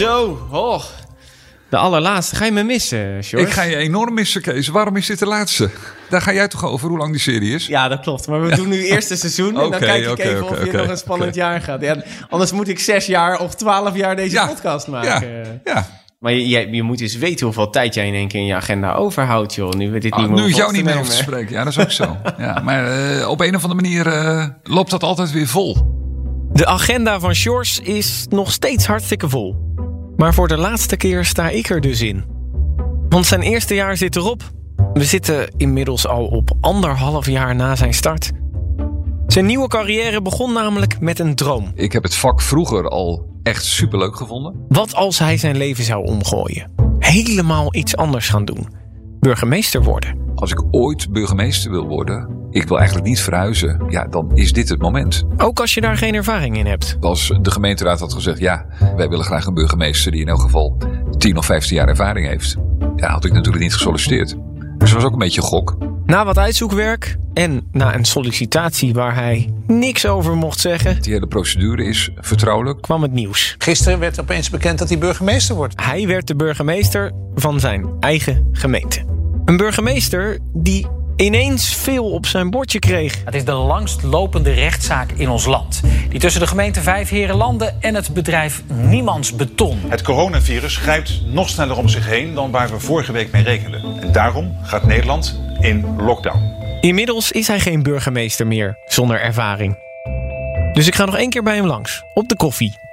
Zo, oh. De allerlaatste. Ga je me missen, George? Ik ga je enorm missen, Kees. Waarom is dit de laatste? Daar ga jij toch over, hoe lang die serie is? Ja, dat klopt. Maar we doen nu eerste seizoen. En dan kijk ik even of je nog een spannend jaar gaat. Ja, anders moet ik zes jaar of twaalf jaar deze Ja, podcast maken. ja. Maar je, je, je moet eens weten hoeveel tijd jij in één keer in je agenda overhoudt, joh. Nu we dit Ah, niet meer nu jou niet meer over te spreken. Ja, dat is ook zo. Ja, maar eh, op een of andere manier eh, loopt dat altijd weer vol. De agenda van Sjors is nog steeds hartstikke vol. Maar voor de laatste keer sta ik er dus in. Want zijn eerste jaar zit erop. We zitten inmiddels al op anderhalf jaar na zijn start. Zijn nieuwe carrière begon namelijk met een droom. Ik heb het vak vroeger al echt superleuk gevonden. Wat als hij zijn leven zou omgooien? Helemaal iets anders gaan doen. Burgemeester worden. Als ik ooit burgemeester wil worden, ik wil eigenlijk niet verhuizen. Ja, dan is dit het moment. Ook als je daar geen ervaring in hebt. Als de gemeenteraad had gezegd, ja, wij willen graag een burgemeester die in elk geval 10 of 15 jaar ervaring heeft. Ja, had ik natuurlijk niet gesolliciteerd. Dus dat was ook een beetje gok. Na wat uitzoekwerk en na een sollicitatie waar hij niks over mocht zeggen, Die hele procedure is vertrouwelijk. kwam het nieuws. Gisteren werd opeens bekend dat hij burgemeester wordt. Hij werd de burgemeester van zijn eigen gemeente. Een burgemeester die ineens veel op zijn bordje kreeg. Het is de langstlopende rechtszaak in ons land. Die tussen de gemeente Vijfherenlanden en het bedrijf Niemands Beton. Het coronavirus grijpt nog sneller om zich heen dan waar we vorige week mee rekenden. En daarom gaat Nederland in lockdown. Inmiddels is hij geen burgemeester meer zonder ervaring. Dus ik ga nog één keer bij hem langs, op de koffie.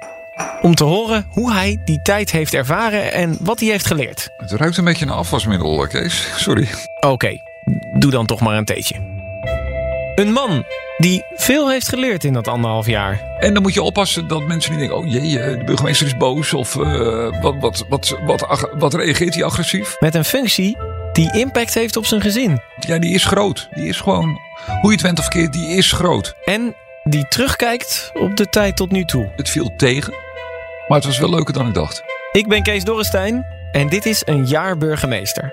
Om te horen hoe hij die tijd heeft ervaren en wat hij heeft geleerd. Het ruikt een beetje naar afwasmiddel, eh, Kees. Sorry. Oké, doe dan toch maar een theetje. Een man die veel heeft geleerd in dat anderhalf jaar. En dan moet je oppassen dat mensen niet denken... oh jee, eh, de burgemeester is boos. Of eh, wat, wat, wat, wat, ag- wat reageert hij agressief? Met een functie die impact heeft op zijn gezin. Ja, die is groot. Die is gewoon, hoe je het went of keert, die is groot. En die terugkijkt op de tijd tot nu toe. Het viel tegen, maar het was wel leuker dan ik dacht. Ik ben Kees Dorrestein en dit is een jaar burgemeester.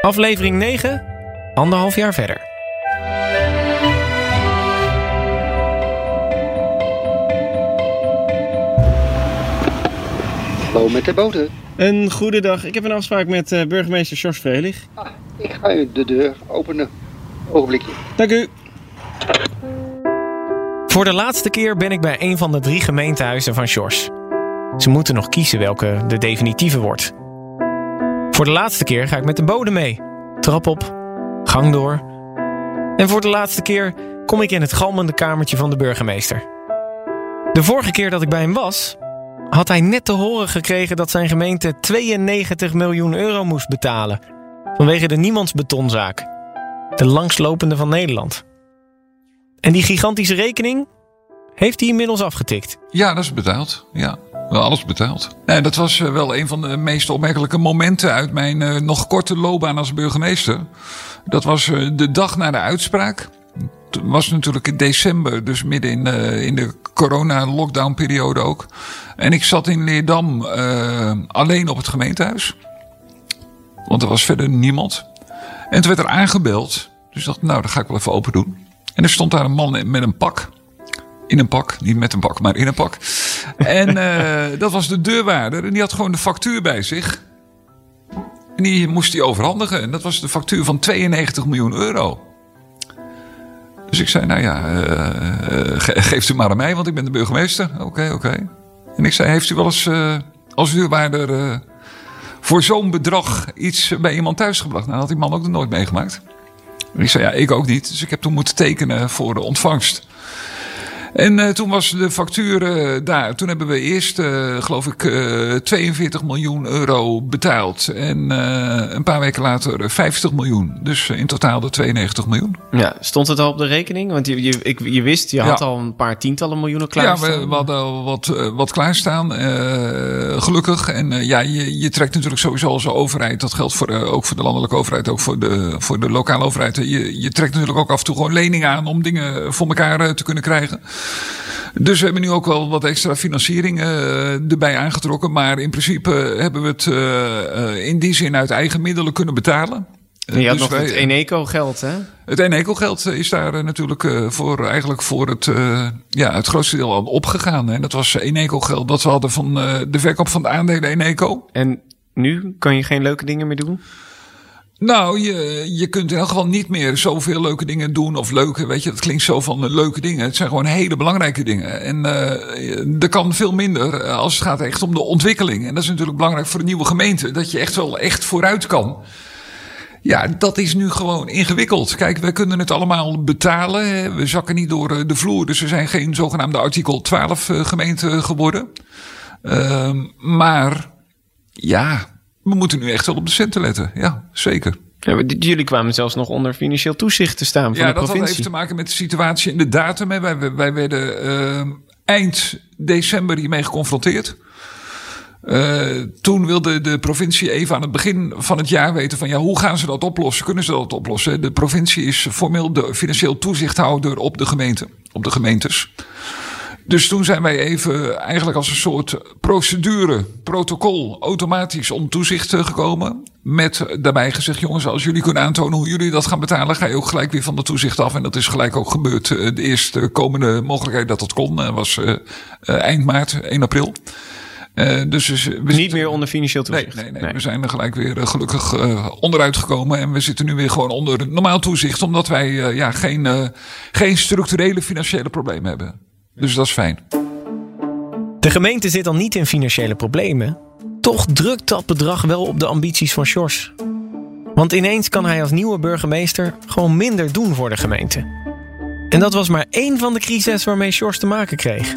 Aflevering 9, anderhalf jaar verder. Hallo met de boten. Een goede dag. Ik heb een afspraak met eh, burgemeester George Vrelig. Ah, ik ga u de deur openen. Ogenblikje. Dank u. Voor de laatste keer ben ik bij een van de drie gemeentehuizen van Sjors. Ze moeten nog kiezen welke de definitieve wordt. Voor de laatste keer ga ik met de bode mee. Trap op, gang door. En voor de laatste keer kom ik in het galmende kamertje van de burgemeester. De vorige keer dat ik bij hem was, had hij net te horen gekregen dat zijn gemeente 92 miljoen euro moest betalen. Vanwege de niemandsbetonzaak. De langslopende van Nederland. En die gigantische rekening heeft hij inmiddels afgetikt. Ja, dat is betaald. Ja, alles betaald. Dat was eh, wel een van de meest opmerkelijke momenten uit mijn eh, nog korte loopbaan als burgemeester. Dat was eh, de dag na de uitspraak. Het was natuurlijk in december, dus midden in, in de corona-lockdown-periode ook. En ik zat in Leerdam alleen op het gemeentehuis. Want er was verder niemand. En toen werd er aangebeld. Dus ik dacht, nou, dat ga ik wel even open doen. En er stond daar een man met een pak. In een pak, niet met een pak, maar in een pak. En eh, dat was de deurwaarder. En die had gewoon de factuur bij zich. En die moest hij overhandigen. En dat was de factuur van 92 miljoen euro. Dus ik zei, nou ja, geeft u maar aan mij, want ik ben de burgemeester. Oké, oké. En ik zei, heeft u wel eens als deurwaarder voor zo'n bedrag iets bij iemand thuis gebracht? Nou, dat had die man ook nog nooit meegemaakt. En ik zei, ja, ik ook niet. Dus ik heb toen moeten tekenen voor de ontvangst. En eh, toen was de factuur eh, daar. Toen hebben we eerst, eh, geloof ik, eh 42 miljoen euro betaald. En een paar weken later eh, 50 miljoen. Dus in totaal de 92 miljoen. Ja, stond het al op de rekening? Want je, je, ik, je wist, je had Ja. al een paar tientallen miljoenen Ja, klaar. we, we hadden al wat, wat klaarstaan, gelukkig. En ja, je, je trekt natuurlijk sowieso als overheid, dat geldt voor, ook voor de landelijke overheid, ook voor de, voor de lokale overheid. Je, je trekt natuurlijk ook af en toe gewoon leningen aan om dingen voor elkaar te kunnen krijgen. Dus we hebben nu ook wel wat extra financiering eh, erbij aangetrokken. Maar in principe hebben we het eh, eh, in die zin uit eigen middelen kunnen betalen. En je had Dus nog wij- het Eneco-geld, hè? Het Eneco-geld is daar eh, natuurlijk eh, voor, eigenlijk voor het, eh, ja, het grootste deel aan opgegaan. En dat was Eneco-geld dat we hadden van eh, de verkoop van de aandelen Eneco. En nu kan je geen leuke dingen meer doen? Nou, je, je kunt in elk geval niet meer zoveel leuke dingen doen. Of leuke, weet je, dat klinkt zo van eh, leuke dingen. Het zijn gewoon hele belangrijke dingen. En eh er kan veel minder eh, als het gaat echt om de ontwikkeling. En dat is natuurlijk belangrijk voor een nieuwe gemeente. Dat je echt wel echt vooruit kan. Ja, dat is nu gewoon ingewikkeld. Kijk, wij kunnen het allemaal betalen. We zakken niet door de vloer. Dus we zijn geen zogenaamde artikel 12 eh, gemeente geworden. Ehm, maar ja, we moeten nu echt wel op de centen letten. Ja, zeker. Ja, jullie kwamen zelfs nog onder financieel toezicht te staan van Ja, de dat had provincie. even te maken met de situatie en de datum. hè. Wij, wij werden eh, eind december hiermee geconfronteerd. Eh, toen wilde de provincie even aan het begin van het jaar weten van ja, hoe gaan ze dat oplossen? Kunnen ze dat oplossen? De provincie is formeel de financieel toezichthouder op de gemeente, op de gemeentes. Dus toen zijn wij even eigenlijk als een soort procedure, protocol, automatisch om toezicht eh, gekomen. Met daarbij gezegd, jongens, als jullie kunnen aantonen hoe jullie dat gaan betalen, ga je ook gelijk weer van de toezicht af. En dat is gelijk ook gebeurd. Eh, De eerste komende mogelijkheid dat dat kon eh, was eh, eh, eind maart, 1 april. Eh, dus we we Niet zitten- meer onder financieel Nee, toezicht. nee, nee, we zijn er gelijk weer eh, gelukkig eh, onderuit gekomen. En we zitten nu weer gewoon onder normaal toezicht. Omdat wij eh, ja, geen, eh, geen structurele financiële problemen hebben. Dus dat is fijn. De gemeente zit dan niet in financiële problemen. Toch drukt dat bedrag wel op de ambities van Sjors. Want ineens kan hij als nieuwe burgemeester gewoon minder doen voor de gemeente. En dat was maar één van de crises waarmee Sjors te maken kreeg.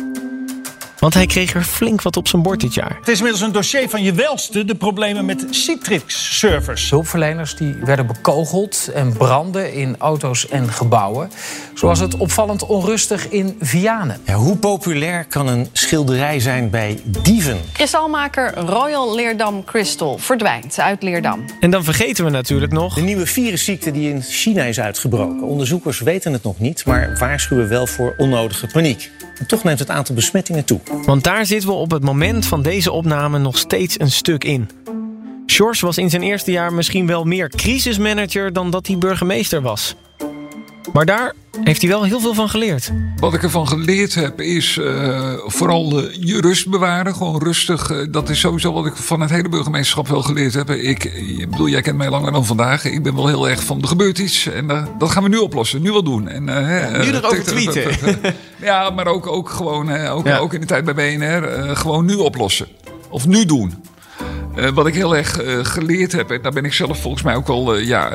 Want hij kreeg er flink wat op zijn bord dit jaar. Het is inmiddels een dossier van je welste, de problemen met Citrix-servers. Hulpverleners die werden bekogeld en branden in auto's en gebouwen. Zo was het opvallend onrustig in Vianen. Ja, hoe populair kan een schilderij zijn bij dieven? Kristalmaker Royal Leerdam Crystal verdwijnt uit Leerdam. En dan vergeten we natuurlijk nog. De nieuwe virusziekte die in China is uitgebroken. Onderzoekers weten het nog niet, maar waarschuwen wel voor onnodige paniek. En toch neemt het aantal besmettingen toe. Want daar zitten we op het moment van deze opname nog steeds een stuk in. Sjors was in zijn eerste jaar misschien wel meer crisismanager dan dat hij burgemeester was. Maar daar heeft hij wel heel veel van geleerd. Wat ik ervan geleerd heb is eh, vooral je rust bewaren. Gewoon rustig. eh, dat is sowieso wat ik van het hele burgemeesterschap wel geleerd heb. Ik, ik bedoel, jij kent mij langer dan vandaag. Ik ben wel heel erg van er gebeurt iets. En eh, dat gaan we nu oplossen. Nu wel doen. En, eh, hè, nu eh, erover tik- Ja, maar ook, ook gewoon, ook, Ja. ook in de tijd bij BNR. eh, gewoon nu oplossen. Of nu doen. Eh, wat ik heel erg eh, geleerd heb, en daar ben ik zelf volgens mij ook wel, eh, ja,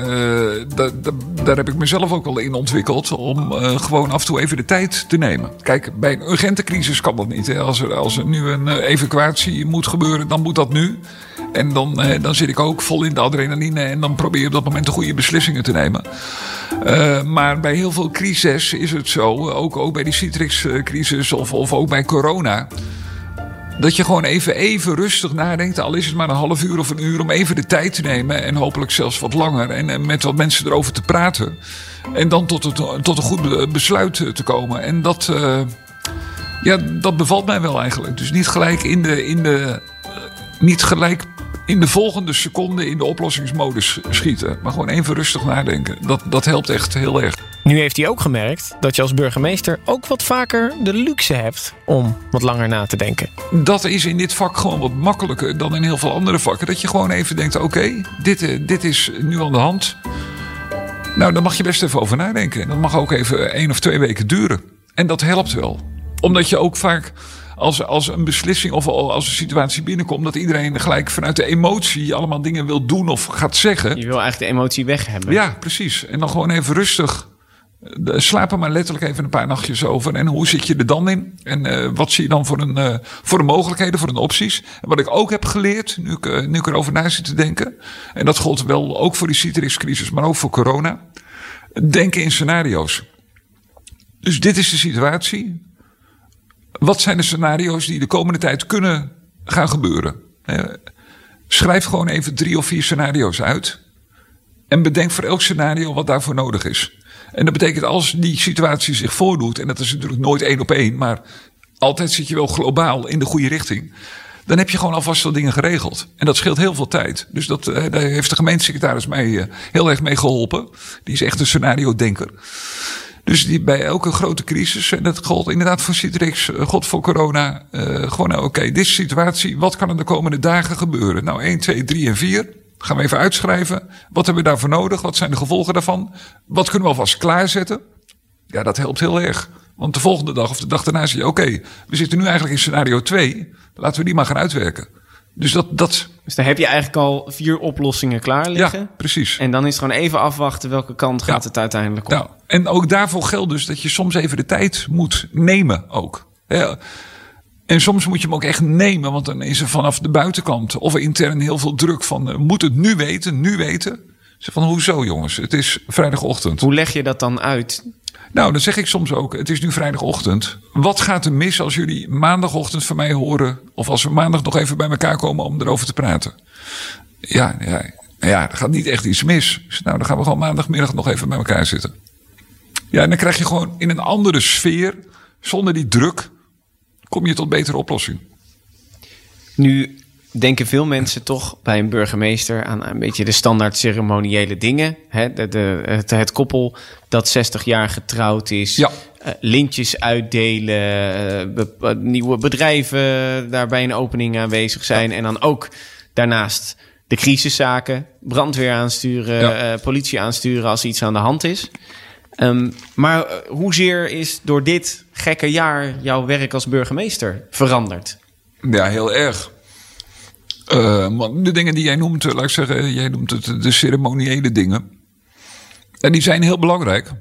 da- da- daar heb ik mezelf ook al in ontwikkeld. Om gewoon af en toe even de tijd te nemen. Kijk, bij een urgente crisis kan dat niet. Als, er, als er nu een evacuatie moet gebeuren, dan moet dat nu. En dan, dan zit ik ook vol in de adrenaline en dan probeer je op dat moment de goede beslissingen te nemen. Maar bij heel veel crises is het zo, ook, ook bij die Citrix-crisis of, of ook bij corona. Dat je gewoon even, even rustig nadenkt. Al is het maar een half uur of een uur om even de tijd te nemen. En hopelijk zelfs wat langer. En, en met wat mensen erover te praten. En dan tot, het, tot een goed be- besluit eh, te komen. En dat, eh, ja, dat bevalt mij wel eigenlijk. Dus niet gelijk in de, in de, eh, niet gelijk in de volgende seconde in de oplossingsmodus schieten. Maar gewoon even rustig nadenken. Dat, dat helpt echt heel erg. Nu heeft hij ook gemerkt dat je als burgemeester ook wat vaker de luxe hebt om wat langer na te denken. Dat is in dit vak gewoon wat makkelijker dan in heel veel andere vakken. Dat je gewoon even denkt: oké, dit, eh, dit is nu aan de hand. Nou, daar mag je best even over nadenken. En dat mag ook even één of twee weken duren. En dat helpt wel. Omdat je ook vaak als, als een beslissing of als een situatie binnenkomt, dat iedereen gelijk vanuit de emotie allemaal dingen wil doen of gaat zeggen. Je wil eigenlijk de emotie weg hebben. Ja, precies. En dan gewoon even rustig. Eh, Slaap er maar letterlijk even een paar nachtjes over. En hoe zit je er dan in? En eh, wat zie je dan voor een, eh, voor de mogelijkheden, voor de opties? En wat ik ook heb geleerd, nu ik, eh, nu ik erover na zit te denken. En dat gold wel ook voor die Citrix-crisis, maar ook voor corona. Denken in scenario's. Dus dit is de situatie. Wat zijn de scenario's die de komende tijd kunnen gaan gebeuren? Eh, Schrijf gewoon even drie of vier scenario's uit. En bedenk voor elk scenario wat daarvoor nodig is. En dat betekent als die situatie zich voordoet, en dat is natuurlijk nooit één op één, maar altijd zit je wel globaal in de goede richting. Dan heb je gewoon alvast wel dingen geregeld. En dat scheelt heel veel tijd. Dus dat, eh, daar heeft de gemeentesecretaris mij eh, heel erg mee geholpen. Die is echt een scenario-denker. Dus die, bij elke grote crisis, en dat gold inderdaad voor Citrix, eh, god voor corona. gewoon, nou, oké, dit is de situatie. Wat kan er de komende dagen gebeuren? Nou, 1, 2, 3 en 4. Gaan we even uitschrijven. Wat hebben we daarvoor nodig? Wat zijn de gevolgen daarvan? Wat kunnen we alvast klaarzetten? Ja, dat helpt heel erg. Want de volgende dag of de dag daarna zie je: oké, we zitten nu eigenlijk in scenario 2. Laten we die maar gaan uitwerken. Dus dat. dat Dus dan heb je eigenlijk al vier oplossingen klaar liggen. ja, precies. En dan is het gewoon even afwachten welke kant gaat Ja. het uiteindelijk op. Nou, en ook daarvoor geldt dus dat je soms even de tijd moet nemen ook. Ja. En soms moet je hem ook echt nemen, want dan is er vanaf de buitenkant of intern heel veel druk van eh, moet het nu weten, nu weten. Zeg van hoezo jongens, het is vrijdagochtend. Hoe leg je dat dan uit? Nou, dan zeg ik soms ook, het is nu vrijdagochtend. Wat gaat er mis als jullie maandagochtend van mij horen... of als we maandag nog even bij elkaar komen om erover te praten? Ja, ja, ja er gaat niet echt iets mis. Nou, dan gaan we gewoon maandagmiddag nog even bij elkaar zitten. Ja, en dan krijg je gewoon in een andere sfeer, zonder die druk... kom je tot betere oplossing. Nu denken veel mensen toch bij een burgemeester aan een beetje de standaard ceremoniële dingen. Hè? De, de, het, het koppel dat 60 jaar getrouwd is. Ja. eh, lintjes uitdelen. eh, be- eh, nieuwe bedrijven daar bij een opening aanwezig zijn. En dan ook daarnaast de crisiszaken. Brandweer aansturen. Ja. politie aansturen als iets aan de hand is. Ehm, maar eh, hoezeer is door dit gekke jaar jouw werk als burgemeester veranderd? Ja, heel erg. Want de dingen die jij noemt, eh, laat ik zeggen, jij noemt het de ceremoniële dingen. En die zijn heel belangrijk.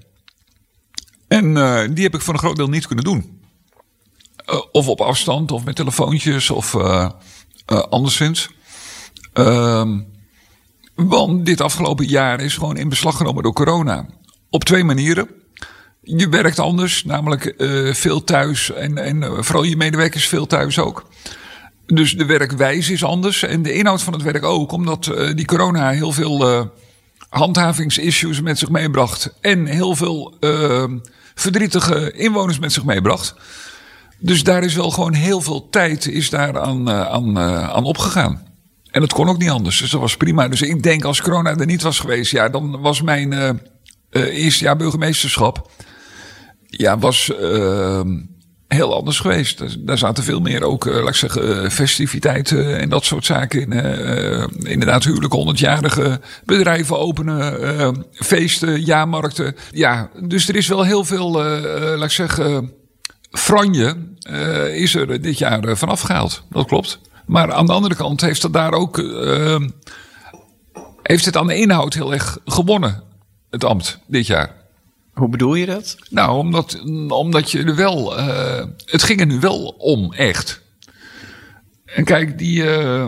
En eh, die heb ik voor een groot deel niet kunnen doen. Of op afstand, of met telefoontjes, of anderszins. Ehm, want dit afgelopen jaar is gewoon in beslag genomen door corona. Op twee manieren. Je werkt anders, namelijk eh, veel thuis en, en eh, vooral je medewerkers veel thuis ook. Dus de werkwijze is anders en de inhoud van het werk ook, omdat eh, die corona heel veel handhavingsissues met zich meebracht en heel veel verdrietige inwoners met zich meebracht. Dus daar is wel gewoon heel veel tijd is daar aan, aan, aan opgegaan. En dat kon ook niet anders, dus dat was prima. Dus ik denk als corona er niet was geweest, ja, dan was mijn eerste jaar burgemeesterschap ja, was eh, heel anders geweest. Daar- zaten veel meer ook, eh, laat ik zeggen, eh, festiviteiten en dat soort zaken in. eh, eh, inderdaad, huwelijke, honderdjarige bedrijven openen, eh, feesten, jaarmarkten. Ja, dus er is wel heel veel, eh, eh, laat ik zeggen, franje eh, is er dit jaar eh, vanaf gehaald. Dat klopt. Maar aan de andere kant heeft het daar ook, eh, heeft het aan de inhoud heel erg gewonnen, het ambt, dit jaar. Hoe bedoel je dat? Nou, omdat, omdat je er wel. eh, het ging er nu wel om, echt. En kijk, die. eh,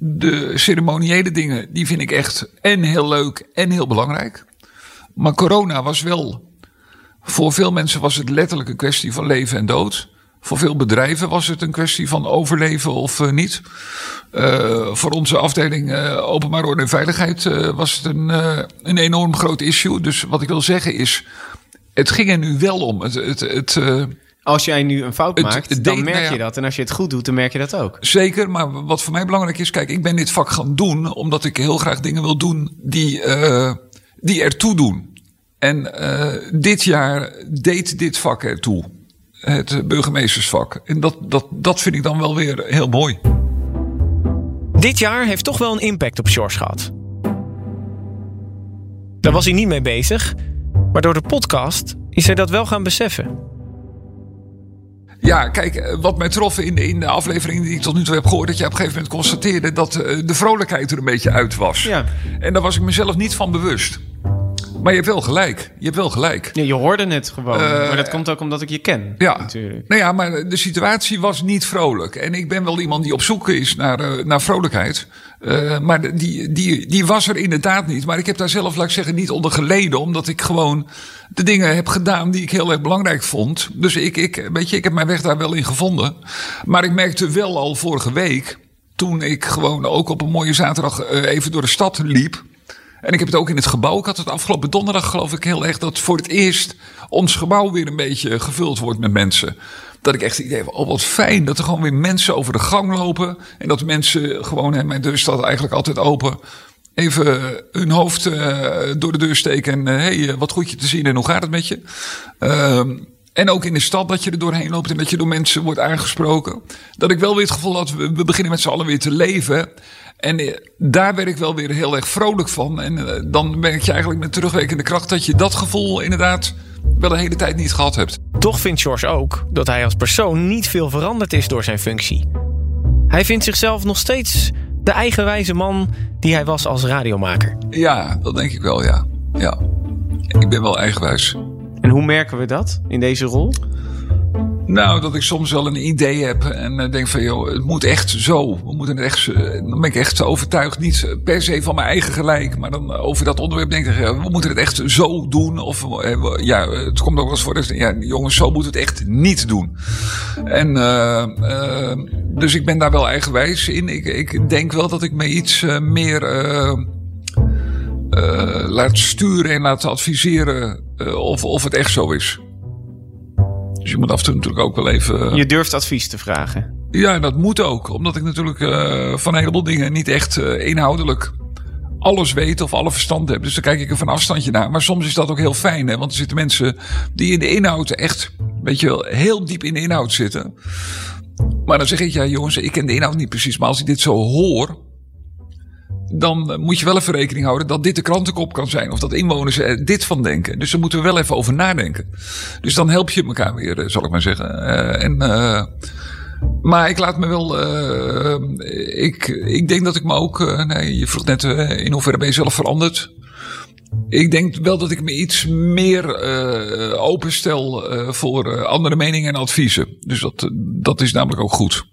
de ceremoniële dingen, die vind ik echt en heel leuk en heel belangrijk. Maar corona was wel. Voor veel mensen was het letterlijk een kwestie van leven en dood. Voor veel bedrijven was het een kwestie van overleven of eh, niet. Eh, voor onze afdeling eh, Openbaar Orde en Veiligheid was het een, een enorm groot issue. Dus wat ik wil zeggen is, het ging er nu wel om. Het, het, het, Als jij nu een fout Het- maakt, dan merk nou ja. je dat. En als je het goed doet, dan merk je dat ook. Zeker, maar wat voor mij belangrijk is, kijk, ik ben dit vak gaan doen omdat ik heel graag dingen wil doen die, die ertoe doen. En dit jaar deed dit vak ertoe. Het burgemeestersvak. En dat, dat, dat vind ik dan wel weer heel mooi. Dit jaar heeft toch wel een impact op Sjors gehad. Daar was hij niet mee bezig, maar door de podcast is hij dat wel gaan beseffen. Ja, kijk, eh, wat mij trof in de, in de aflevering die ik tot nu toe heb gehoord, dat je op een gegeven moment constateerde dat eh, de vrolijkheid er een beetje uit was. Ja. En daar was ik mezelf niet van bewust. Maar je hebt wel gelijk. Je hebt wel gelijk. Ja, je hoorde het gewoon. Eh, maar dat komt ook omdat ik je ken. Ja, natuurlijk. nou ja, maar de situatie was niet vrolijk. En ik ben wel iemand die op zoek is naar, eh, naar vrolijkheid. Eh, maar die, die, die was er inderdaad niet. Maar ik heb daar zelf, laat ik zeggen, niet onder geleden. Omdat ik gewoon de dingen heb gedaan die ik heel erg belangrijk vond. Dus ik, ik, weet je, ik heb mijn weg daar wel in gevonden. Maar ik merkte wel al vorige week, toen ik gewoon ook op een mooie zaterdag even door de stad liep. En ik heb het ook in het gebouw. Ik had het afgelopen donderdag geloof ik heel erg dat voor het eerst ons gebouw weer een beetje gevuld wordt met mensen. Dat ik echt het idee van, oh wat fijn dat er gewoon weer mensen over de gang lopen. En dat mensen gewoon, hè, mijn deur staat eigenlijk altijd open. Even hun hoofd uh, door de deur steken en uh, hey, wat goed je te zien en hoe gaat het met je? En ook in de stad dat je er doorheen loopt en dat je door mensen wordt aangesproken. Dat ik wel weer het gevoel had, we, we beginnen met z'n allen weer te leven. En uh, daar werd ik wel weer heel erg vrolijk van. En uh, dan merk je eigenlijk met terugwerkende kracht dat je dat gevoel inderdaad wel een hele tijd niet gehad hebt. Toch vindt George ook dat hij als persoon niet veel veranderd is door zijn functie. Hij vindt zichzelf nog steeds de eigenwijze man die hij was als radiomaker. Ja, dat denk ik wel, ja. ja. Ik ben wel eigenwijs. En hoe merken we dat in deze rol? Nou, dat ik soms wel een idee heb en denk van, joh, het moet echt zo. We moeten het echt, dan ben ik echt overtuigd, niet per se van mijn eigen gelijk, maar dan over dat onderwerp denk ik, we moeten het echt zo doen. Of ja, het komt ook wel eens voor, ja, jongens, zo moeten het echt niet doen. En dus ik ben daar wel eigenwijs in. Ik, ik denk wel dat ik me iets meer laat sturen en laat adviseren of, of het echt zo is. Dus je moet af en toe natuurlijk ook wel even. Je durft advies te vragen. Ja, dat moet ook. Omdat ik natuurlijk uh, van een heleboel dingen niet echt uh, inhoudelijk alles weet of alle verstand heb. Dus dan kijk ik er van afstandje naar. Maar soms is dat ook heel fijn. Hè? Want er zitten mensen die in de inhoud echt, weet je wel, heel diep in de inhoud zitten. Maar dan zeg ik, ja jongens, ik ken de inhoud niet precies. Maar als ik dit zo hoor, dan moet je wel even rekening houden dat dit de krantenkop kan zijn. Of dat inwoners er dit van denken. Dus daar moeten we wel even over nadenken. Dus dan help je elkaar weer, zal ik maar zeggen. Uh, en, uh, maar ik laat me wel. Ik, ik denk dat ik me ook. nee, je vroeg net in hoeverre ben je zelf veranderd. Ik denk wel dat ik me iets meer openstel voor andere meningen en adviezen. Dus dat, dat is namelijk ook goed.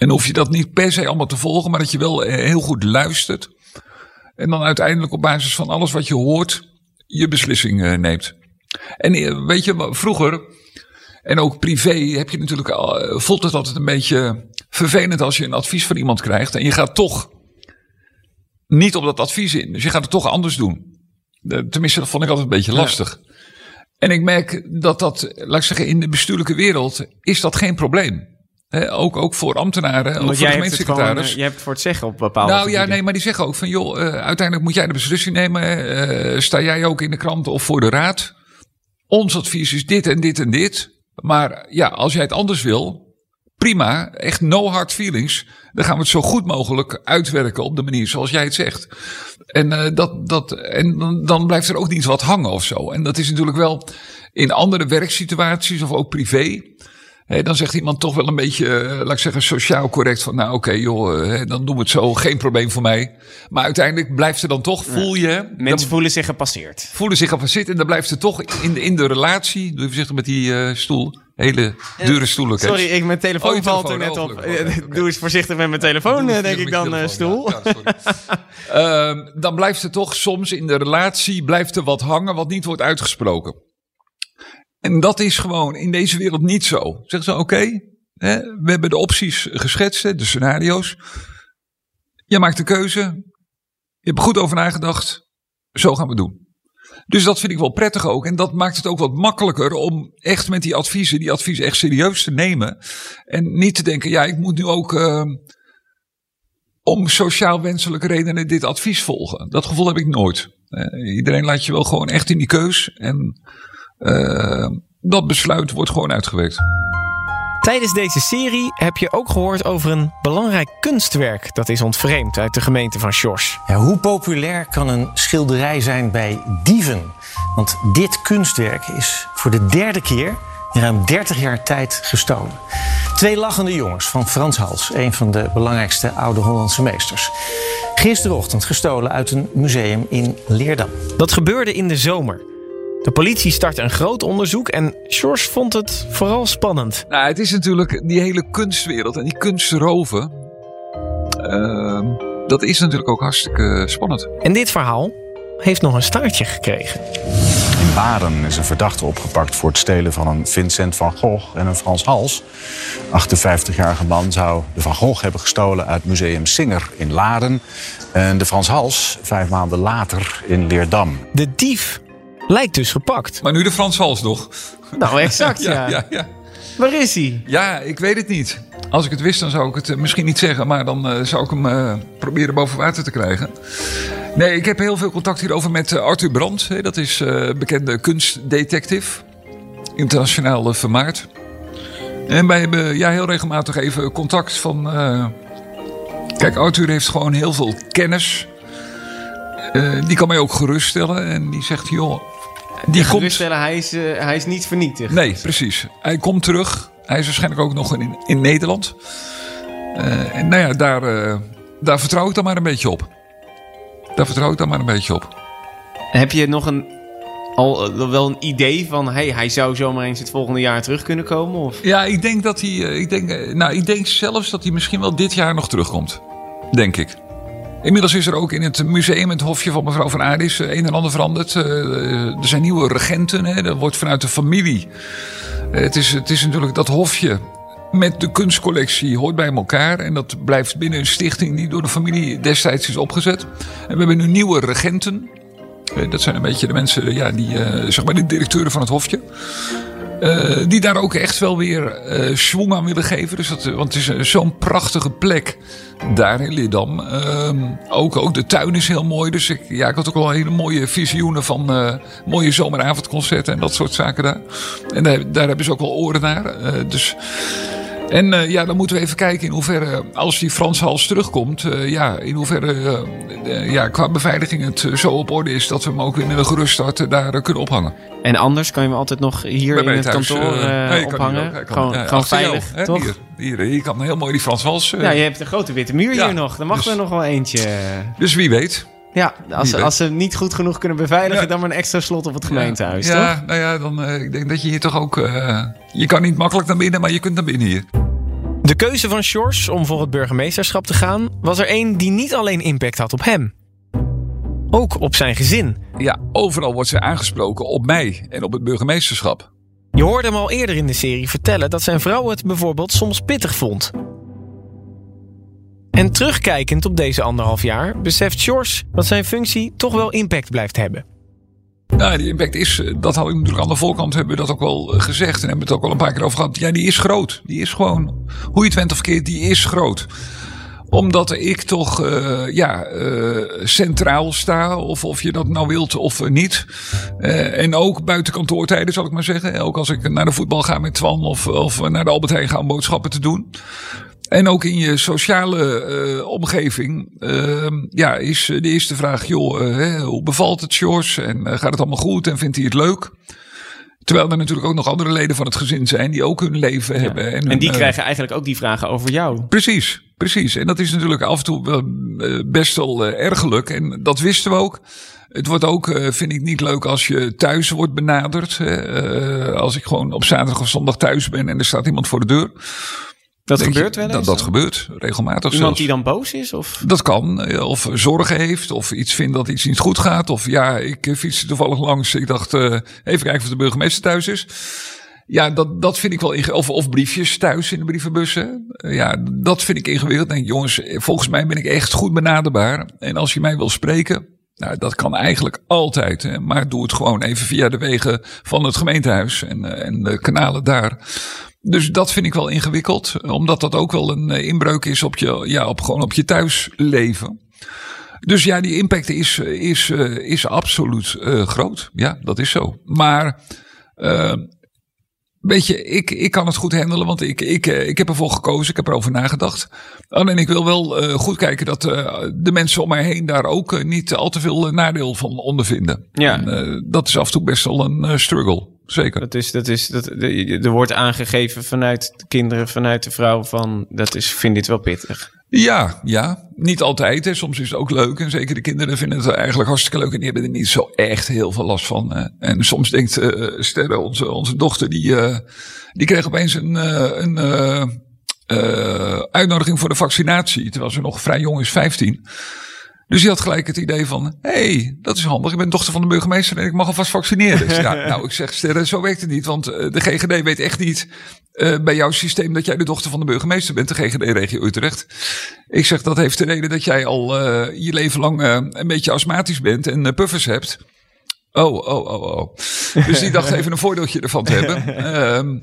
En hoef je dat niet per se allemaal te volgen, maar dat je wel heel goed luistert. En dan uiteindelijk op basis van alles wat je hoort, je beslissing neemt. En weet je, vroeger, en ook privé, heb je natuurlijk, voelt het altijd een beetje vervelend als je een advies van iemand krijgt. En je gaat toch niet op dat advies in. Dus je gaat het toch anders doen. Tenminste, dat vond ik altijd een beetje lastig. Ja. En ik merk dat dat, laat ik zeggen, in de bestuurlijke wereld is dat geen probleem. He, ook, ook voor ambtenaren, ook voor gemeentesecretaris. Hebt je hebt voor het zeggen op bepaalde Nou ja, nee, maar die zeggen ook van... joh, uh, uiteindelijk moet jij de beslissing nemen. Uh, sta jij ook in de krant of voor de raad? Ons advies is dit en dit en dit. Maar ja, als jij het anders wil... Prima, echt no hard feelings. Dan gaan we het zo goed mogelijk uitwerken op de manier zoals jij het zegt. En, uh, dat, dat, en dan, dan blijft er ook niet wat hangen of zo. En dat is natuurlijk wel in andere werksituaties of ook privé... Hey, dan zegt iemand toch wel een beetje, uh, laat ik zeggen, sociaal correct. Van nou oké okay, joh, uh, dan doen we het zo, geen probleem voor mij. Maar uiteindelijk blijft er dan toch, voel je... Ja. Mensen dan, voelen zich gepasseerd. Voelen zich gepasseerd en dan blijft er toch in de, in de relatie... Doe even voorzichtig met die uh, stoel. Hele dure stoel. Sorry, ik, mijn telefoon, oh, valt er net op. Okay. Doe eens voorzichtig met mijn telefoon, denk ik dan, telefoon, stoel. Ja, ja, dan blijft er toch soms in de relatie blijft er wat hangen wat niet wordt uitgesproken. En dat is gewoon in deze wereld niet zo. Zeggen ze, oké, we hebben de opties geschetst, de scenario's. Je maakt de keuze. Je hebt er goed over nagedacht. Zo gaan we doen. Dus dat vind ik wel prettig ook. En dat maakt het ook wat makkelijker om echt met die adviezen, die adviezen echt serieus te nemen. En niet te denken, ja, ik moet nu ook uh, om sociaal wenselijke redenen dit advies volgen. Dat gevoel heb ik nooit. Uh, iedereen laat je wel gewoon echt in die keus. En dat besluit wordt gewoon uitgewerkt. Tijdens deze serie heb je ook gehoord over een belangrijk kunstwerk dat is ontvreemd uit de gemeente van Sjors. Ja, hoe populair kan een schilderij zijn bij dieven? Want dit kunstwerk is voor de derde keer in ruim 30 jaar tijd gestolen. Twee lachende jongens van Frans Hals, een van de belangrijkste oude Hollandse meesters. Gisterochtend gestolen uit een museum in Leerdam. Dat gebeurde in de zomer. De politie startte een groot onderzoek en Sjors vond het vooral spannend. Nou, het is natuurlijk die hele kunstwereld en die kunstroven. Uh, dat is natuurlijk ook hartstikke spannend. En dit verhaal heeft nog een staartje gekregen. In Baden is een verdachte opgepakt voor het stelen van een Vincent van Gogh en een Frans Hals. 58-jarige man zou de Van Gogh hebben gestolen uit Museum Singer in Laren. En de Frans Hals vijf maanden later in Leerdam. De dief lijkt dus gepakt. Maar nu de Frans Hals nog. Nou, exact, ja. ja, ja, ja. Waar is hij? Ja, ik weet het niet. Als ik het wist, dan zou ik het eh, misschien niet zeggen. Maar dan eh, zou ik hem eh, proberen boven water te krijgen. Nee, ik heb heel veel contact hierover met Arthur Brandt. Hè. Dat is bekende kunstdetective. Internationaal vermaard. En wij hebben ja, heel regelmatig even contact van... Kijk, Arthur heeft gewoon heel veel kennis. Die kan mij ook geruststellen. En die zegt, joh... Die komt... Hij is, eh, hij is niet vernietigd. Nee, precies. Hij komt terug. Hij is waarschijnlijk ook nog in, in Nederland. Eh, en nou ja, daar, eh, daar vertrouw ik dan maar een beetje op. Daar vertrouw ik dan maar een beetje op. Heb je nog een, al wel een idee van... Hey, hij zou zomaar eens het volgende jaar terug kunnen komen? Of? Ja, ik denk dat hij. Ik denk, nou, ik denk zelfs dat hij misschien wel dit jaar nog terugkomt. Denk ik. Inmiddels is er ook in het museum, het hofje van mevrouw van Aardis, eh, een en ander veranderd. Eh, Er zijn nieuwe regenten. Hè. Er wordt vanuit de familie. Eh, Het is, het is natuurlijk dat hofje met de kunstcollectie hoort bij elkaar. En dat blijft binnen een stichting die door de familie destijds is opgezet. En we hebben nu nieuwe regenten. Eh, Dat zijn een beetje de mensen, ja, die, eh, zeg maar de directeuren van het hofje. Eh, die daar ook echt wel weer schwung aan willen geven. Dus dat, eh, want het is zo'n prachtige plek daar in Leerdam. Ehm, ook, ook de tuin is heel mooi. Dus ik, ja, ik had ook wel hele mooie visioenen van mooie zomeravondconcerten en dat soort zaken daar. En daar, daar hebben ze ook wel oren naar. Dus... En eh, ja, dan moeten we even kijken in hoeverre, als die Frans Hals terugkomt, eh, ja, in hoeverre eh, ja, qua beveiliging het zo op orde is dat we hem ook in een gerust start daar kunnen ophangen. En anders kan je hem altijd nog hier in het thuis, kantoor nee, ophangen. kan- gewoon ja, gewoon achter jou, veilig, hè, toch? Hier, hier, hier kan heel mooi die Frans Wals. eh, Ja, je hebt een grote witte muur Ja, hier nog. Dan mag dus- er nog wel eentje. Dus wie weet. Ja, als, ze- als ze niet goed genoeg kunnen beveiligen, Ja. dan maar een extra slot op het gemeentehuis, ja, toch? nou ja, dan eh, ik denk dat je hier toch ook. eh, je kan niet makkelijk naar binnen, maar je kunt naar binnen hier. De keuze van Sjors om voor het burgemeesterschap te gaan was er één die niet alleen impact had op hem. Ook op zijn gezin. Ja, overal wordt ze aangesproken op mij en op het burgemeesterschap. Je hoorde hem al eerder in de serie vertellen dat zijn vrouw het bijvoorbeeld soms pittig vond. En terugkijkend op deze anderhalf jaar beseft Sjors dat zijn functie toch wel impact blijft hebben. Nou, die impact is, eh, dat had ik natuurlijk aan de voorkant hebben we dat ook wel eh, gezegd. En hebben het ook al een paar keer over gehad. Ja, die is groot. Die is gewoon, hoe je het went of keert, die is groot. Omdat ik toch eh, ja, centraal sta, of, of je dat nou wilt of niet. En ook buiten kantoortijden, zal ik maar zeggen. Ook als ik naar de voetbal ga met Twan of, of naar de Albert Heijn ga om boodschappen te doen. En ook in je sociale eh, omgeving ehm, ja, is de eerste vraag: joh, eh, hè, hoe bevalt het, Sjors? En eh, gaat het allemaal goed? En vindt hij het leuk? Terwijl er natuurlijk ook nog andere leden van het gezin zijn die ook hun leven hebben. En, En hun, die eh, krijgen eigenlijk ook die vragen over jou. Precies, precies. En dat is natuurlijk af en toe eh, best wel eh, ergerlijk. En dat wisten we ook. Het wordt ook, eh, vind ik, niet leuk als je thuis wordt benaderd. Eh, als ik gewoon op zaterdag of zondag thuis ben en er staat iemand voor de deur. Dat je- gebeurt wel eens? Dat, dat gebeurt regelmatig Iemand zelfs. die dan boos is? Of? Dat kan. eh, Of zorgen heeft. Of iets vindt dat iets niet goed gaat. Of ja, ik eh, fietste toevallig langs. Ik dacht, eh, even kijken of de burgemeester thuis is. Ja, dat, dat vind ik wel ingewikkeld. Of, of briefjes thuis in de brievenbussen. Ja, dat vind ik ingewikkeld. Ik Denk, jongens, volgens mij ben ik echt goed benaderbaar. En als je mij wil spreken. Nou, dat kan eigenlijk altijd. Hè, maar doe het gewoon even via de wegen van het gemeentehuis. En, en de kanalen daar. Dus dat vind ik wel ingewikkeld. Omdat dat ook wel een eh, inbreuk is op je, ja, op, gewoon op je thuisleven. Dus ja, die impact is, is, eh, is absoluut eh, groot. Ja, dat is zo. Maar eh, weet je, ik, ik kan het goed handelen, want ik, ik, ik heb ervoor gekozen, ik heb erover nagedacht. Alleen ik wil wel goed kijken dat de mensen om mij heen daar ook niet al te veel nadeel van ondervinden. Ja. En, dat is af en toe best wel een struggle. Zeker. Dat is, dat is, dat, er wordt aangegeven vanuit de kinderen, vanuit de vrouw van, dat is, vind dit wel pittig. Ja, ja. Niet altijd. Hè. Soms is het ook leuk. En zeker de kinderen vinden het eigenlijk hartstikke leuk. En die hebben er niet zo echt heel veel last van. hè. En soms denkt eh Sterre, onze, onze dochter, die, eh, die kreeg opeens een, eh, een uitnodiging voor de vaccinatie. Terwijl ze nog vrij jong is, 15. Dus die had gelijk het idee van, hé, hey, dat is handig. Ik ben dochter van de burgemeester en ik mag alvast vaccineren. Dus ja, nou, ik zeg Sterre, zo werkt het niet. Want eh, de GGD weet echt niet eh, bij jouw systeem dat jij de dochter van de burgemeester bent. De GGD-regio Utrecht. Ik zeg, dat heeft de reden dat jij al eh, je leven lang een beetje astmatisch bent en puffers hebt. Oh, oh, oh, oh. Dus die dacht even een voordeeltje ervan te hebben.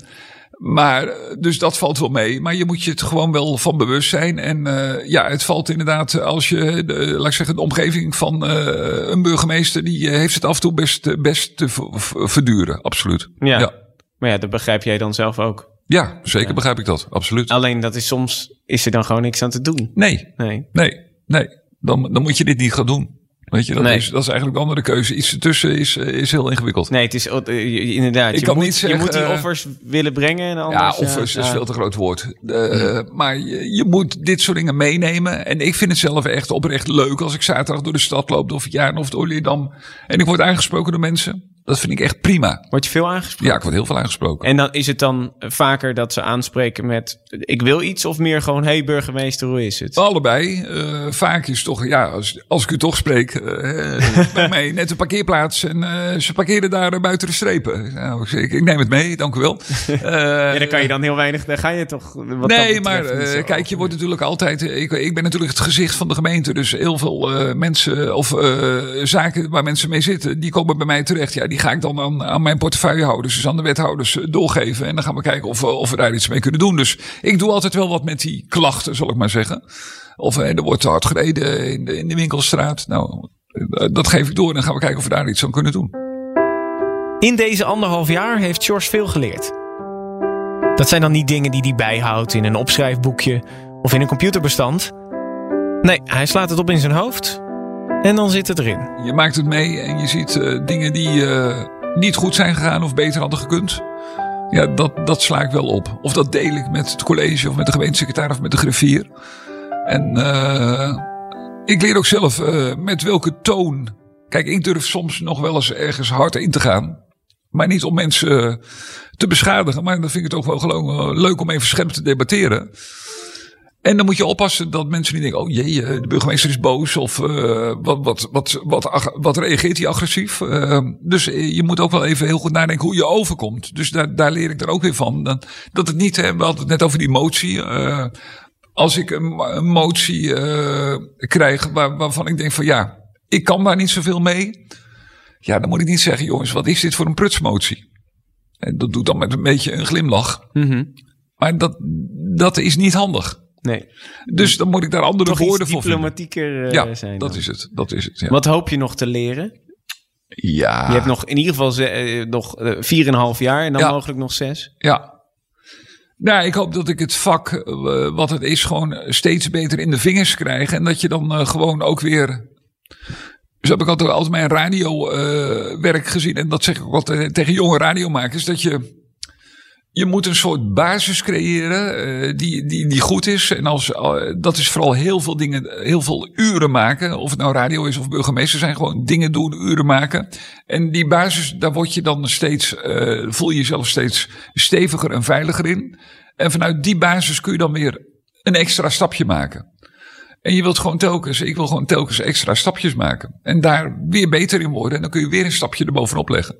Maar, eh, dus dat valt wel mee. Maar je moet je het gewoon wel van bewust zijn. En uh, ja, het valt inderdaad als je, de, laat ik zeggen, de omgeving van uh, een burgemeester, die heeft het af en toe best, best te verduren. Absoluut. Ja. ja. Maar ja, dat begrijp jij dan zelf ook. Ja, zeker ja. begrijp ik dat. Absoluut. Alleen dat is soms, is er dan gewoon niks aan te doen. Nee. Nee. Nee. Nee. Dan, dan moet je dit niet gaan doen. Weet je, dat, Nee. is, dat is eigenlijk de andere keuze. Iets ertussen is, eh, is heel ingewikkeld. Nee, het is eh, inderdaad. Ik je, kan moet, niet zeggen, je moet die eh, offers willen brengen. En Ja, anders, offers is ja. veel te groot woord. Eh, Maar je, je moet dit soort dingen meenemen. En ik vind het zelf echt oprecht leuk als ik zaterdag door de stad loop. Of het jaar of het Oorleerdam. En ik word aangesproken door mensen. Dat vind ik echt prima. Word je veel aangesproken? Ja, ik word heel veel aangesproken. En dan is het dan vaker dat ze aanspreken met... ik wil iets of meer gewoon... hey burgemeester, hoe is het? Allebei. Eh, vaak is toch, ja, als, als ik u toch spreek, eh, bij mij net een parkeerplaats en eh, ze parkeren daar buiten de strepen. Nou, ik, ik neem het mee, dank u wel. Ja, dan kan je dan heel weinig... Dan ga je toch... Wat nee, maar kijk, je wordt natuurlijk altijd. Ik, ik ben natuurlijk het gezicht van de gemeente. Dus heel veel mensen of zaken waar mensen mee zitten, die komen bij mij terecht. Ja, die ga ik dan aan, aan mijn portefeuillehouders, dus aan de wethouders eh, doorgeven. En dan gaan we kijken of, of we daar iets mee kunnen doen. Dus ik doe altijd wel wat met die klachten, zal ik maar zeggen. Of eh, er wordt te hard gereden in de, in de winkelstraat. Nou, eh, dat geef ik door en dan gaan we kijken of we daar iets aan kunnen doen. In deze anderhalf jaar heeft George veel geleerd. Dat zijn dan niet dingen die hij bijhoudt in een opschrijfboekje of in een computerbestand. Nee, hij slaat het op in zijn hoofd en dan zit het erin. Je maakt het mee en je ziet eh, dingen die eh, niet goed zijn gegaan of beter hadden gekund. Ja, dat, dat sla ik wel op. Of dat deel ik met het college of met de gemeentesecretaris of met de griffier. En eh, ik leer ook zelf met welke toon. Kijk, ik durf soms nog wel eens ergens hard in te gaan. Maar niet om mensen te beschadigen. Maar dan vind ik het ook wel leuk om even scherp te debatteren. En dan moet je oppassen dat mensen niet denken: oh jee, eh, de burgemeester is boos. Of eh, wat, wat, wat, wat, ag- wat reageert hij agressief? Eh, dus eh, je moet ook wel even heel goed nadenken hoe je overkomt. Dus daar, daar leer ik er ook weer van. Dat, dat het niet, hè, we hadden het net over die motie. als ik een, een motie krijg waar, waarvan ik denk van ja, ik kan daar niet zoveel mee. Ja, dan moet ik niet zeggen, jongens, wat is dit voor een prutsmotie? En dat doet dan met een beetje een glimlach. Maar dat, dat is niet handig. Nee. Dus dan moet ik daar andere Toch woorden voor diplomatieker eh, Ja, zijn dat dan. is het. Dat is het ja. Wat hoop je nog te leren? Ja. Je hebt nog in ieder geval eh, nog eh, vier en een half jaar en dan Ja. mogelijk nog zes. Ja. Nou, ik hoop dat ik het vak, wat het is, gewoon steeds beter in de vingers krijg. En dat je dan gewoon ook weer. Zo heb ik altijd, altijd mijn radiowerk gezien. En dat zeg ik ook altijd tegen jonge radiomakers. Dat je. Je moet een soort basis creëren eh, die, die, die goed is. En als, eh, dat is vooral heel veel dingen, heel veel uren maken. Of het nou radio is of burgemeester zijn. Gewoon dingen doen, uren maken. En die basis, daar word je dan steeds, eh, voel je jezelf steeds steviger en veiliger in. En vanuit die basis kun je dan weer een extra stapje maken. En je wilt gewoon telkens, ik wil gewoon telkens extra stapjes maken. En daar weer beter in worden. En dan kun je weer een stapje erbovenop leggen.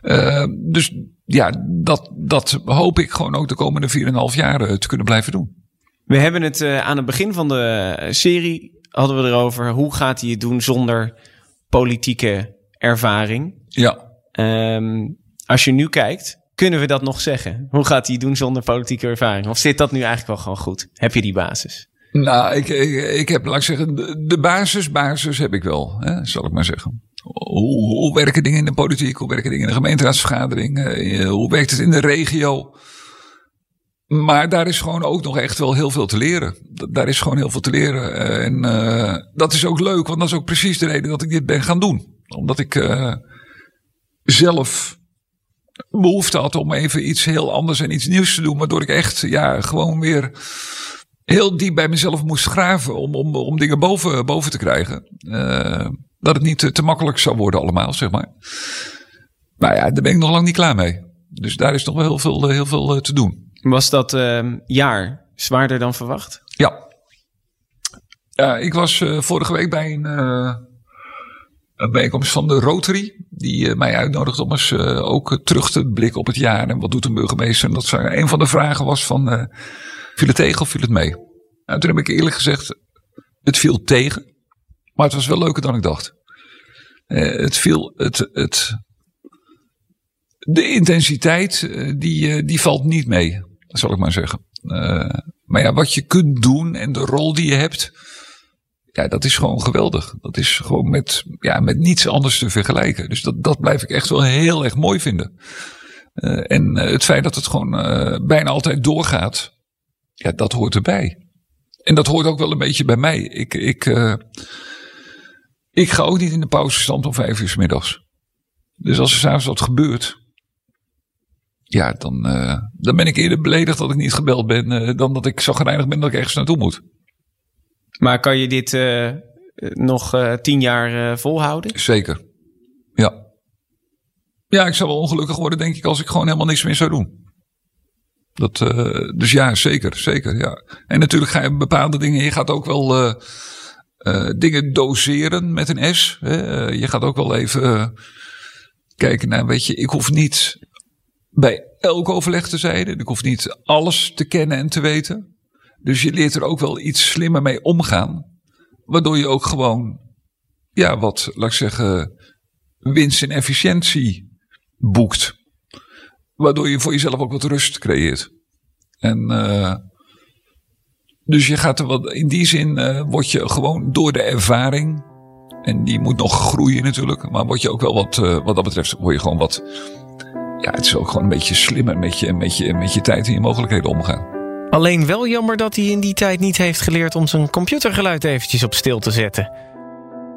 Eh, dus ja, dat, dat hoop ik gewoon ook de komende 4,5 jaar eh, te kunnen blijven doen. We hebben het eh, aan het begin van de serie hadden we erover hoe gaat hij het doen zonder politieke ervaring. Ja. Ehm, als je nu kijkt, kunnen we dat nog zeggen? Hoe gaat hij het doen zonder politieke ervaring? Of zit dat nu eigenlijk wel gewoon goed? Heb je die basis? Nou, ik, ik, heb, laat ik zeggen, de, basis, basis heb ik wel, hè, zal ik maar zeggen. Hoe, werken dingen in de politiek? Hoe werken dingen in de gemeenteraadsvergadering? eh, hoe werkt het in de regio? Maar daar is gewoon ook nog echt wel heel veel te leren. Da- Daar is gewoon heel veel te leren. Eh, En eh, dat is ook leuk, want dat is ook precies de reden dat ik dit ben gaan doen. Omdat ik eh, zelf behoefte had om even iets heel anders en iets nieuws te doen. Waardoor ik echt ja, gewoon weer heel diep bij mezelf moest graven om, om, om dingen boven, boven te krijgen. Eh, dat het niet te, te makkelijk zou worden allemaal, zeg maar. Nou ja, daar ben ik nog lang niet klaar mee. Dus daar is nog wel heel veel, eh, heel veel eh, te doen. Was dat ehm, jaar zwaarder dan verwacht? Ja. Ja, ik was vorige week bij een, een bijeenkomst van de Rotary. Die mij uitnodigde om eens ook terug te blikken op het jaar. En wat doet een burgemeester? En dat een van de vragen was van, viel het tegen of viel het mee? Nou, toen heb ik eerlijk gezegd, het viel tegen. Maar het was wel leuker dan ik dacht. Eh, het viel, het, het, de intensiteit, eh, die, eh, die valt niet mee, zal ik maar zeggen. Maar ja, wat je kunt doen en de rol die je hebt, ja, dat is gewoon geweldig. Dat is gewoon met, ja, met niets anders te vergelijken. Dus dat, dat blijf ik echt wel heel erg mooi vinden. En het feit dat het gewoon bijna altijd doorgaat, ja, dat hoort erbij. En dat hoort ook wel een beetje bij mij. Ik, ik, ik ga ook niet in de pauzestand om vijf uur s middags. Dus als er s'avonds wat gebeurt, ja, dan, uh, dan ben ik eerder beledigd dat ik niet gebeld ben, uh, dan dat ik zo gereinigd ben dat ik ergens naartoe moet. Maar kan je dit nog tien jaar volhouden? Zeker. Ja. Ja, ik zou wel ongelukkig worden, denk ik, als ik gewoon helemaal niks meer zou doen. Dat, dus ja, zeker, zeker. Ja. En natuurlijk ga je bepaalde dingen, je gaat ook wel dingen doseren met een S. Hè? je gaat ook wel even kijken naar, weet je, ik hoef niet bij elk overleg te zijn. Ik hoef niet alles te kennen en te weten. Dus je leert er ook wel iets slimmer mee omgaan. Waardoor je ook gewoon, ja, wat, laat ik zeggen, winst en efficiëntie boekt. Waardoor je voor jezelf ook wat rust creëert. En uh, dus je gaat er wat, in die zin uh, word je gewoon door de ervaring. En die moet nog groeien natuurlijk. Maar word je ook wel wat, uh, wat dat betreft, word je gewoon wat ja, het is ook gewoon een beetje slimmer met je, met je, met je tijd en je mogelijkheden omgaan. Alleen wel jammer dat hij in die tijd niet heeft geleerd om zijn computergeluid eventjes op stil te zetten.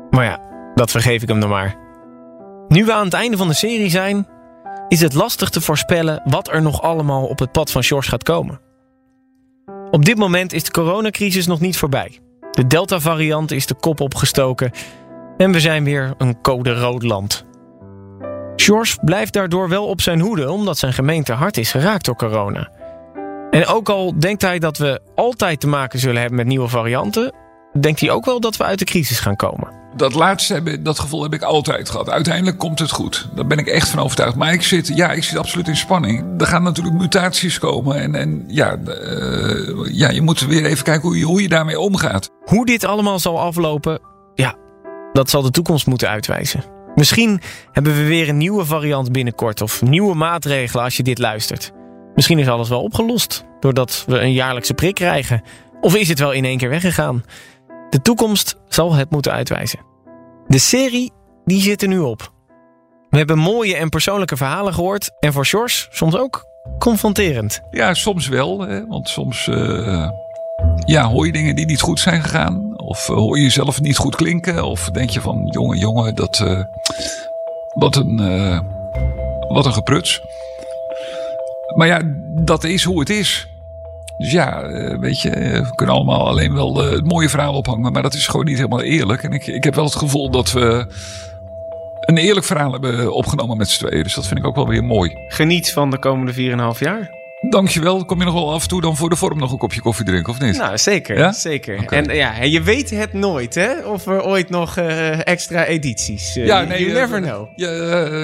Maar ja, dat vergeef ik hem dan maar. Nu we aan het einde van de serie zijn, is het lastig te voorspellen wat er nog allemaal op het pad van George gaat komen. Op dit moment is de coronacrisis nog niet voorbij. De Delta-variant is de kop opgestoken en we zijn weer een code rood land. George blijft daardoor wel op zijn hoede, omdat zijn gemeente hard is geraakt door corona. En ook al denkt hij dat we altijd te maken zullen hebben met nieuwe varianten, denkt hij ook wel dat we uit de crisis gaan komen. Dat laatste, dat gevoel heb ik altijd gehad. Uiteindelijk komt het goed. Daar ben ik echt van overtuigd. Maar ik zit, ja, ik zit absoluut in spanning. Er gaan natuurlijk mutaties komen. En, en ja, uh, ja, je moet weer even kijken hoe je, hoe je daarmee omgaat. Hoe dit allemaal zal aflopen, ja, dat zal de toekomst moeten uitwijzen. Misschien hebben we weer een nieuwe variant binnenkort of nieuwe maatregelen als je dit luistert. Misschien is alles wel opgelost doordat we een jaarlijkse prik krijgen. Of is het wel in één keer weggegaan? De toekomst zal het moeten uitwijzen. De serie die zit er nu op. We hebben mooie en persoonlijke verhalen gehoord en voor Sjors soms ook confronterend. Ja, soms wel, hè, want soms uh, ja, hoor je dingen die niet goed zijn gegaan. Of eh, hoor je jezelf niet goed klinken? Of denk je van, jongen, jongen, dat, uh, wat, een, wat een gepruts. Maar ja, dat is hoe het is. Dus ja, weet je, we kunnen allemaal alleen wel het mooie verhaal ophangen. Maar dat is gewoon niet helemaal eerlijk. En ik, ik heb wel het gevoel dat we een eerlijk verhaal hebben opgenomen met z'n tweeën. Dus dat vind ik ook wel weer mooi. Geniet van de komende 4,5 jaar. Dankjewel. Kom je nog wel af en toe dan voor de vorm nog een kopje koffie drinken, of niet? Nou, zeker. Ja? zeker. En ja, je weet het nooit, hè? Of er ooit nog uh, extra edities. Uh, ja, nee, you never uh, know. Ja,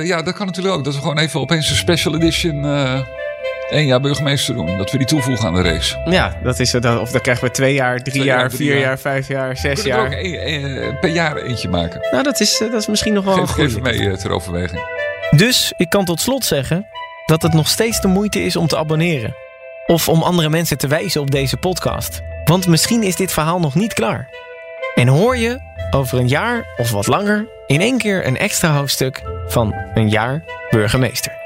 ja, dat kan natuurlijk ook. Dat we gewoon even opeens een special edition één jaar burgemeester doen. Dat we die toevoegen aan de race. Ja, dat is het. Of dan krijgen we twee jaar, drie twee jaar, jaar, vier jaar, jaar, vijf jaar, zes we jaar. We ook een, per jaar eentje maken. Nou, dat is, dat is misschien nog wel Geef een goede. even mee ter overweging. Dus ik kan tot slot zeggen dat het nog steeds de moeite is om te abonneren. Of om andere mensen te wijzen op deze podcast. Want misschien is dit verhaal nog niet klaar. En hoor je over een jaar of wat langer in één keer een extra hoofdstuk van een jaar burgemeester.